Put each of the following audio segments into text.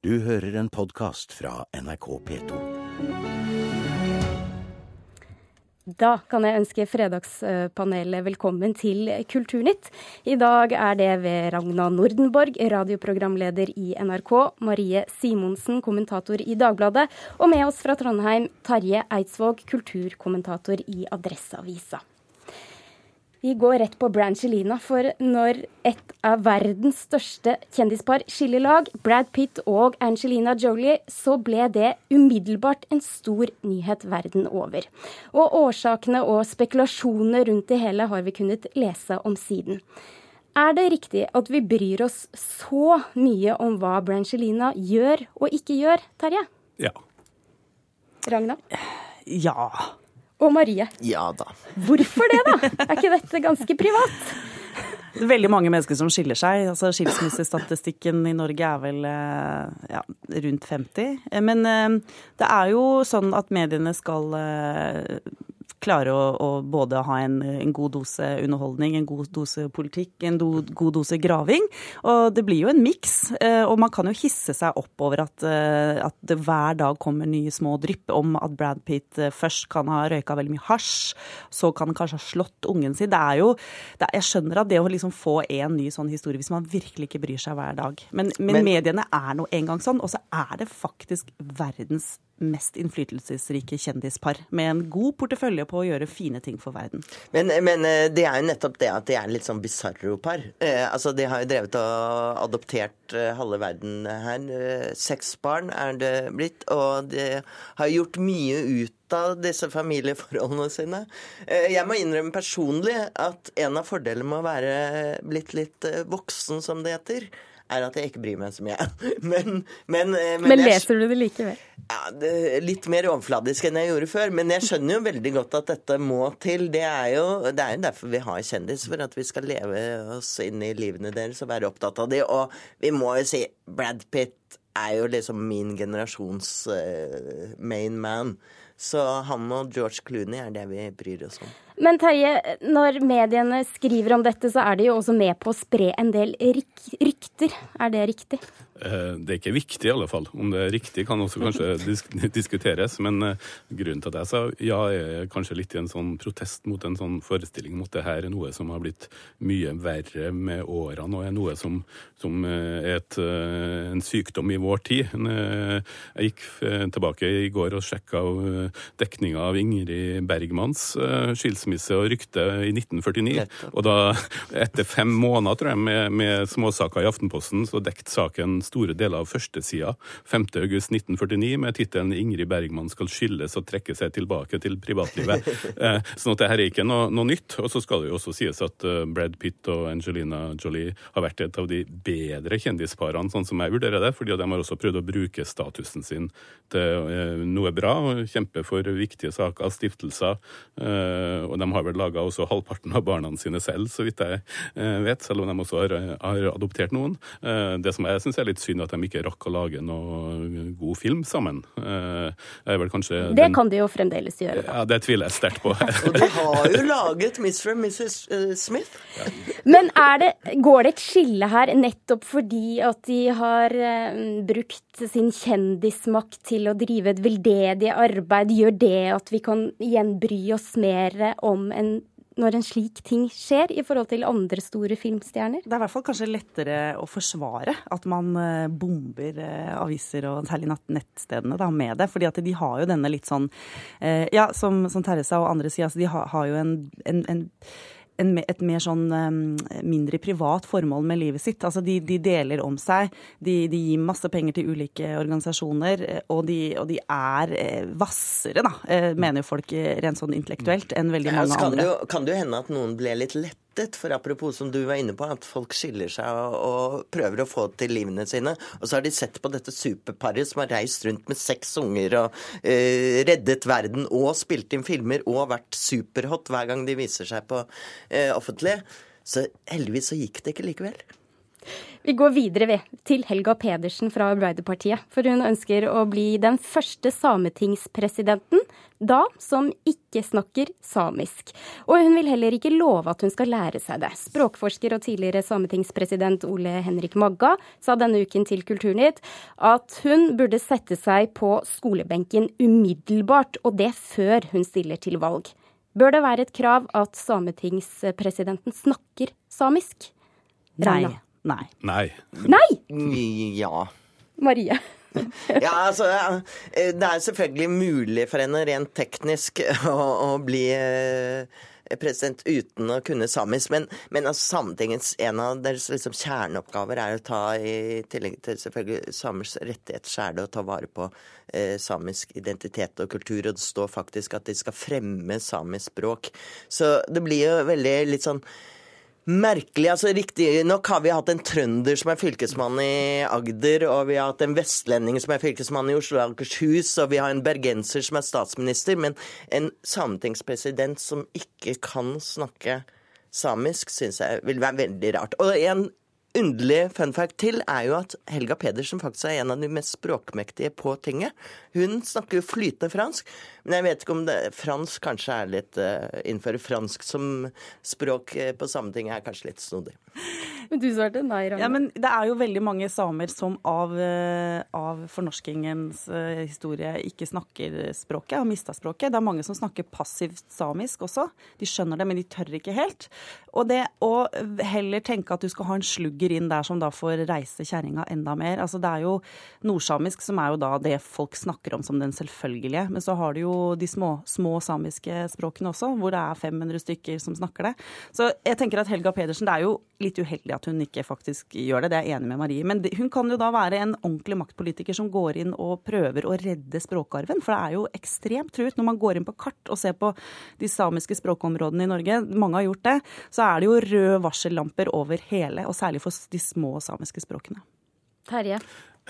Du hører en podkast fra NRK P2. Da kan jeg ønske Fredagspanelet velkommen til Kulturnytt. I dag er det ved Ragna Nordenborg, radioprogramleder i NRK, Marie Simonsen, kommentator i Dagbladet, og med oss fra Trondheim, Tarje Eidsvåg, kulturkommentator i Adresseavisa. Vi går rett på Brangelina, for når et av verdens største kjendispar skiller lag, Brad Pitt og Angelina Jolie, så ble det umiddelbart en stor nyhet verden over. Og årsakene og spekulasjonene rundt det hele har vi kunnet lese om siden. Er det riktig at vi bryr oss så mye om hva Brangelina gjør og ikke gjør, Terje? Ja. Ragna? Ja og Marie. Ja da. Hvorfor det, da? Er ikke dette ganske privat? Det er veldig mange mennesker som skiller seg. Altså, Skilsmissestatistikken i Norge er vel eh, ja, rundt 50. Men eh, det er jo sånn at mediene skal eh, klare å, å, både ha en, en, god dose underholdning, en god dose politikk, en do, god dose graving. Og det blir jo en miks. Eh, og man kan jo hisse seg opp over at, eh, at det hver dag kommer nye små drypp om at Brad Pitt eh, først kan ha røyka veldig mye hasj, så kan han kanskje ha slått ungen sin. Det er jo er, Jeg skjønner at det å liksom få en ny sånn historie, hvis man virkelig ikke bryr seg hver dag. Men, men, men mediene er nå engang sånn. Og så er det faktisk verdens mest innflytelsesrike kjendispar, med en god portefølje på å gjøre fine ting for verden. Men, men eh, det er jo nettopp det at de er litt sånn bisarro-par. Eh, altså, de har jo drevet og adoptert eh, halve verden her. Eh, seks barn er det blitt, og de har gjort mye ut av disse familieforholdene sine. Jeg må innrømme personlig at en av fordelene med å være blitt litt voksen, som det heter, er at jeg ikke bryr meg så mye. Men, men, eh, men, men leser du det likevel? Ja, det Litt mer overfladisk enn jeg gjorde før. Men jeg skjønner jo veldig godt at dette må til. Det er jo, det er jo derfor vi har kjendis, for at vi skal leve oss inn i livene deres og være opptatt av det. Og vi må jo si Brad Pitt er jo liksom min generasjons uh, main man. Så han og George Clooney er det vi bryr oss om. Men Terje, når mediene skriver om dette, så er de jo også med på å spre en del rykter. Er det riktig? Eh, det er ikke viktig, i alle fall. Om det er riktig, kan også kanskje disk diskuteres. Men uh, grunnen til at jeg sa ja, er kanskje litt i en sånn protest mot en sånn forestilling mot det her er noe som har blitt mye verre med årene, og er noe som, som er et, en sykdom i vår tid. Jeg gikk tilbake i går og sjekka dekninga av Ingrid Bergmans skilsmisse skilsmisse og rykte i 1949. Og da, etter fem måneder tror jeg, med, med småsaker i Aftenposten, så dekket saken store deler av førstesida 5.8.1949 med tittelen 'Ingrid Bergman skal skilles og trekke seg tilbake til privatlivet'. eh, sånn at det her er ikke noe, noe, nytt. Og så skal det jo også sies at uh, Brad Pitt og Angelina Jolie har vært et av de bedre kjendisparene, sånn som jeg vurderer det, fordi de har også prøvd å bruke statusen sin til uh, noe bra, og kjempe for viktige saker, stiftelser. Og de har vel laga også halvparten av barna sine selv, så vidt jeg eh, vet, selv om de også har, har adoptert noen. Eh, det som jeg syns er litt synd, at de ikke rakk å lage noe god film sammen. Eh, det den... kan de jo fremdeles gjøre. Da. Ja, Det tviler jeg sterkt på. og de har jo laget Mr. og Mrs. Smith. Ja. Men det, går det et skille her nettopp fordi at de har brukt sin kjendismakt til å drive et veldedig arbeid? Gjør det at vi kan igjen bry oss mer om en når en slik ting skjer i forhold til andre store filmstjerner? Det er i hvert fall kanskje lettere å forsvare at man eh, bomber eh, aviser og særlig nettstedene da, med det. fordi at de har jo denne litt sånn eh, Ja, som, som Teresa og andre sier, altså de har, har jo en, en, en en, et mer sånn mindre privat formål med livet sitt. Altså de, de deler om seg, de, de, gir masse penger til ulike organisasjoner, eh, og de, og de er eh, hvassere, da, mener jo folk rent sånn intellektuelt, enn veldig mange ja, andre. Det kan det jo hende at noen ble litt lett lettet, for apropos som du var inne på, at folk skiller seg og, og prøver å få til livene sine. Og så har de sett på dette superparet som har reist rundt med seks unger og eh, reddet verden og spilt inn filmer og vært superhot hver gang de viser seg på eh, offentlig. Så heldigvis så gikk det ikke likevel. Vi går videre ved, til Helga Pedersen fra Arbeiderpartiet. For hun ønsker å bli den første sametingspresidenten, da som ikke snakker samisk. Og hun vil heller ikke love at hun skal lære seg det. Språkforsker og tidligere sametingspresident Ole Henrik Magga sa denne uken til Kulturnytt at hun burde sette seg på skolebenken umiddelbart, og det før hun stiller til valg. Bør det være et krav at sametingspresidenten snakker samisk? Nei. Nei. Nei. Nei! Ja. Marie. Ja, altså eh, Det er selvfølgelig mulig for henne rent teknisk å, å bli eh, president uten å kunne samisk. Men, men altså, Sametingets en av deres liksom, kjerneoppgaver er å ta, i tillegg til selvfølgelig samers rettigheter, så er det å ta vare på eh, samisk identitet og kultur. Og det står faktisk at de skal fremme samisk språk. Så det blir jo veldig litt sånn Merkelig. altså Riktignok har vi hatt en trønder som er fylkesmann i Agder, og vi har hatt en vestlending som er fylkesmann i Oslo og Akershus, og vi har en bergenser som er statsminister, men en sametingspresident som ikke kan snakke samisk, syns jeg vil være veldig rart. Og en underlig fun fact til er jo at Helga Pedersen faktisk er en av de mest språkmektige på tinget. Hun snakker jo flytende fransk, men jeg vet ikke om det, fransk kanskje er litt uh, Innføre fransk som språk uh, på Sametinget er kanskje litt snodig. Men du svarte nei, Ragnar. Ja, men det er jo veldig mange samer som av, uh, av fornorskingens historie ikke snakker språket, har mista språket. Det er mange som snakker passivt samisk også. De skjønner det, men de tør ikke helt. Og det å heller tenke at du skal ha en slugger inn der som da får reise kjerringa enda mer. Altså det er jo nordsamisk som er jo da det folk snakker om som den selvfølgelige. Men så har du jo de små, små samiske språkene også, hvor det er 500 stykker som snakker det. Så jeg tenker at Helga Pedersen, det er jo litt uheldig at hun ikke faktisk gjør det, det er jeg enig med Marie. Men hun kan jo da være en ordentlig maktpolitiker som går inn og prøver å redde språkarven. For det er jo ekstremt truet når man går inn på kart og ser på de samiske språkområdene i Norge. Mange har gjort det. Så er det jo røde varsellamper over hele, og særlig for de små samiske språkene. Terje?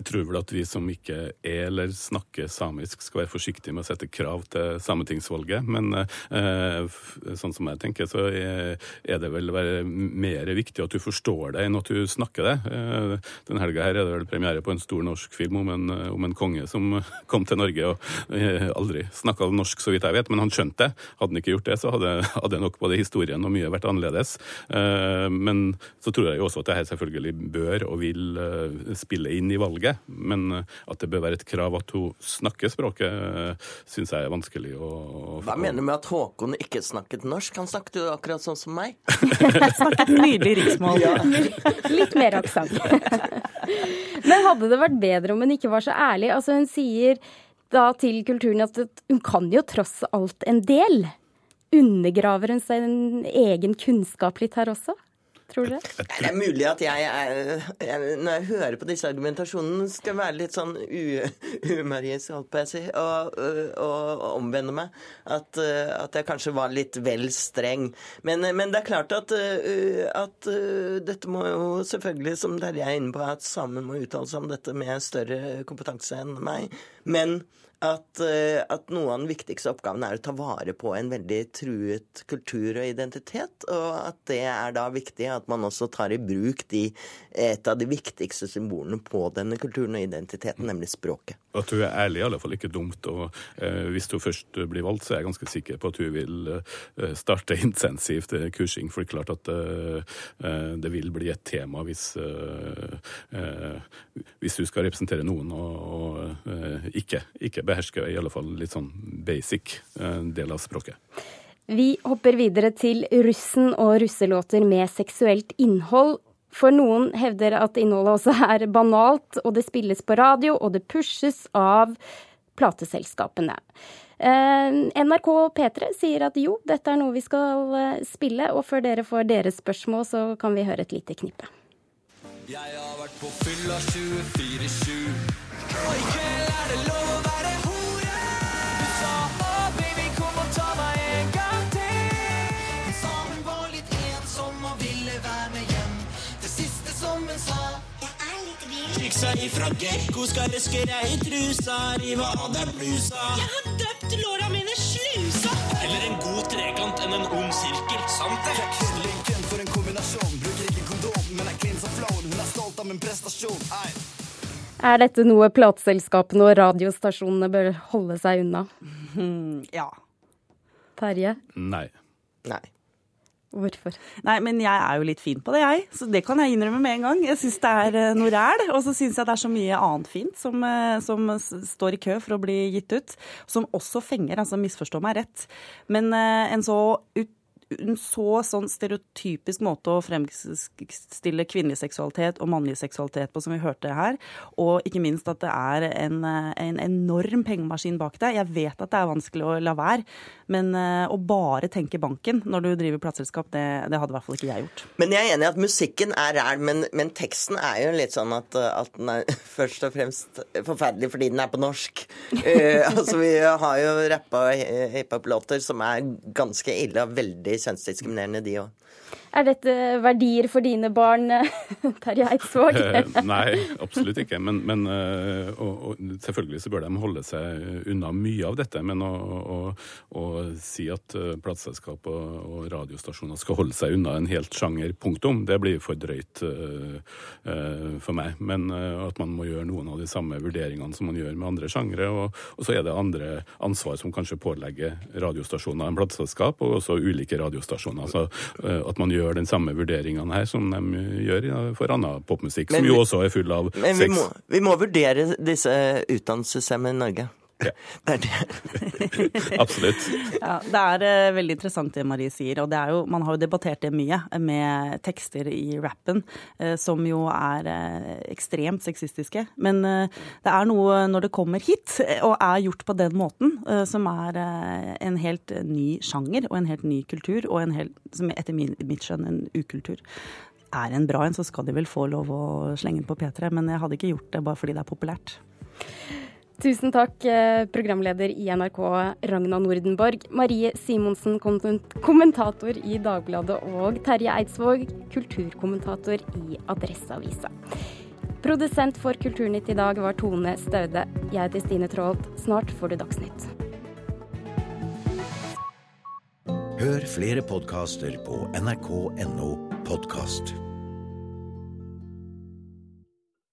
Jeg tror vel at vi som ikke er eller snakker samisk, skal være forsiktige med å sette krav til sametingsvalget. Men eh, sånn som jeg tenker, så er det vel mer viktig at du forstår det, enn at du snakker det. Eh, den helga her er det vel premiere på en stor norsk film om en, om en konge som kom til Norge og eh, aldri snakka norsk, så vidt jeg vet, men han skjønte det. Hadde han ikke gjort det, så hadde, hadde nok både historien og mye vært annerledes. Eh, men så tror jeg jo også at det her selvfølgelig bør og vil eh, spille inn i valget. Men eh, at det bør være et krav at hun snakker språket, eh, syns jeg er vanskelig å Hva mener du med at Håkon ikke snakket norsk? Han snakket jo akkurat sånn som meg. snakket nydelig riksmål. Ja. Litt mer aksent. Men hadde det vært bedre om hun ikke var så ærlig? Altså Hun sier da til Kulturen at hun kan jo tross alt en del. Undergraver hun sin egen kunnskap litt her også? Tror du det? Det er mulig at jeg, jeg, når jeg hører på disse argumentasjonene, skal være litt sånn umarisk, holdt på å si, og, og, og, omvende meg. At, at, jeg kanskje var litt vel streng. Men, men det er klart at, at, dette må jo selvfølgelig, som dere er inne på, at sammen må uttale seg om dette med større kompetanse enn meg. Men at, eh, at, noe av den viktigste oppgaven er å ta vare på en veldig truet kultur og identitet. Og at det er da viktig at man også tar i bruk de, et av de viktigste symbolene på denne kulturen og identiteten, nemlig språket. At hun er ærlig, i alle fall ikke dumt. Og eh, hvis hun først blir valgt, så er jeg ganske sikker på at hun vil eh, starte intensivt eh, kursing. For det er klart at eh, eh, det vil bli et tema hvis, hvis hun skal representere noen og, og ikke, ikke behersker i alle fall litt sånn basic eh, del av språket. Vi hopper videre til russen og russelåter med seksuelt innhold. For noen hevder at innholdet også er banalt, og det spilles på radio, og det pushes av plateselskapene. Eh, NRK P3 sier at jo, dette er noe vi skal eh, spille, og før dere får deres spørsmål, så kan vi høre et lite knippe. Jeg ja, vært på fylla 24-7, og i kveld er det lov å være hore. Du sa meg, baby, kom og ta meg en gang til. Vi sa hun var litt ensom og ville være med hjem. Det siste som hun Fiksa ifra gekko, skal røske deg i trusa, rive av deg blusa. Jeg har som en Er dette noe plateselskapene og radiostasjonene bør holde seg unna? Mm, ja. Terje, Nei. Nei. hvorfor? Nei, men jeg er jo litt fin på det, jeg. Så det kan jeg innrømme med en gang. Jeg syns det er eh, noe ræl. Og så syns jeg det er så mye annet fint som, eh, som står i kø for å bli gitt ut. Som også fenger, altså misforstå meg rett. Men eh, en så ut en så sånn stereotypisk måte å fremstille kvinnelig seksualitet og mannlig seksualitet på, som vi hørte her. Og ikke minst at det er en, en enorm pengemaskin bak det. Jeg vet at det er vanskelig å la være, men eh, å bare tenke banken når du driver plateselskap, det, det hadde i hvert fall ikke jeg gjort. Men jeg er enig i at musikken er ræl, men, men teksten er jo litt sånn at, at den er først og fremst forferdelig fordi den er på norsk. Uh, altså Vi har jo rappa hiphop-låter som er ganske ille og veldig kjønnsdiskriminerende, de òg. Er dette verdier for dine barn, Terje Eidsvåg? Eh, Nei, absolutt ikke. Men, men eh, og, og selvfølgelig så bør de holde seg unna mye av dette. Men å, å, si at eh, plateselskap og, og radiostasjoner skal holde seg unna en helt sjanger, punktum, det blir for drøyt uh, eh, for meg. Men uh, at man må gjøre noen av de samme vurderingene som man gjør med andre sjangre. Og, og så er det andre ansvar som kanskje pålegger radiostasjoner en plateselskap, og også ulike radiostasjoner. Så eh, at man gjør den samme vurderingene her som de gjør for annen popmusikk, Men som jo også er full av Men vi sex. må, vi må vurdere disse utdannelsessystemmene i Norge. Ja. Det er det. Absolutt. Ja, Det er eh, veldig interessant det Marie sier. og det er jo, Man har jo debattert det mye med tekster i rappen, eh, som jo er eh, ekstremt sexistiske. Men det er noe når det kommer hit, og er gjort på den måten, som er en helt ny sjanger og en helt ny kultur, og en helt, som etter min, mitt skjønn en ukultur. Er en bra en, så skal de vel få lov å slenge den på P3, men jeg hadde ikke gjort det bare fordi det er populært. Tusen takk, eh, programleder i NRK Ragna Nordenborg, Marie Simonsen, kommentator i Dagbladet, og Terje Eidsvåg, kulturkommentator i Adresseavisa. Produsent for Kulturnytt i dag var Tone Staude. Jeg heter Stine Traalt. Snart får du Dagsnytt. Hør flere podkaster på nrk.no podkast.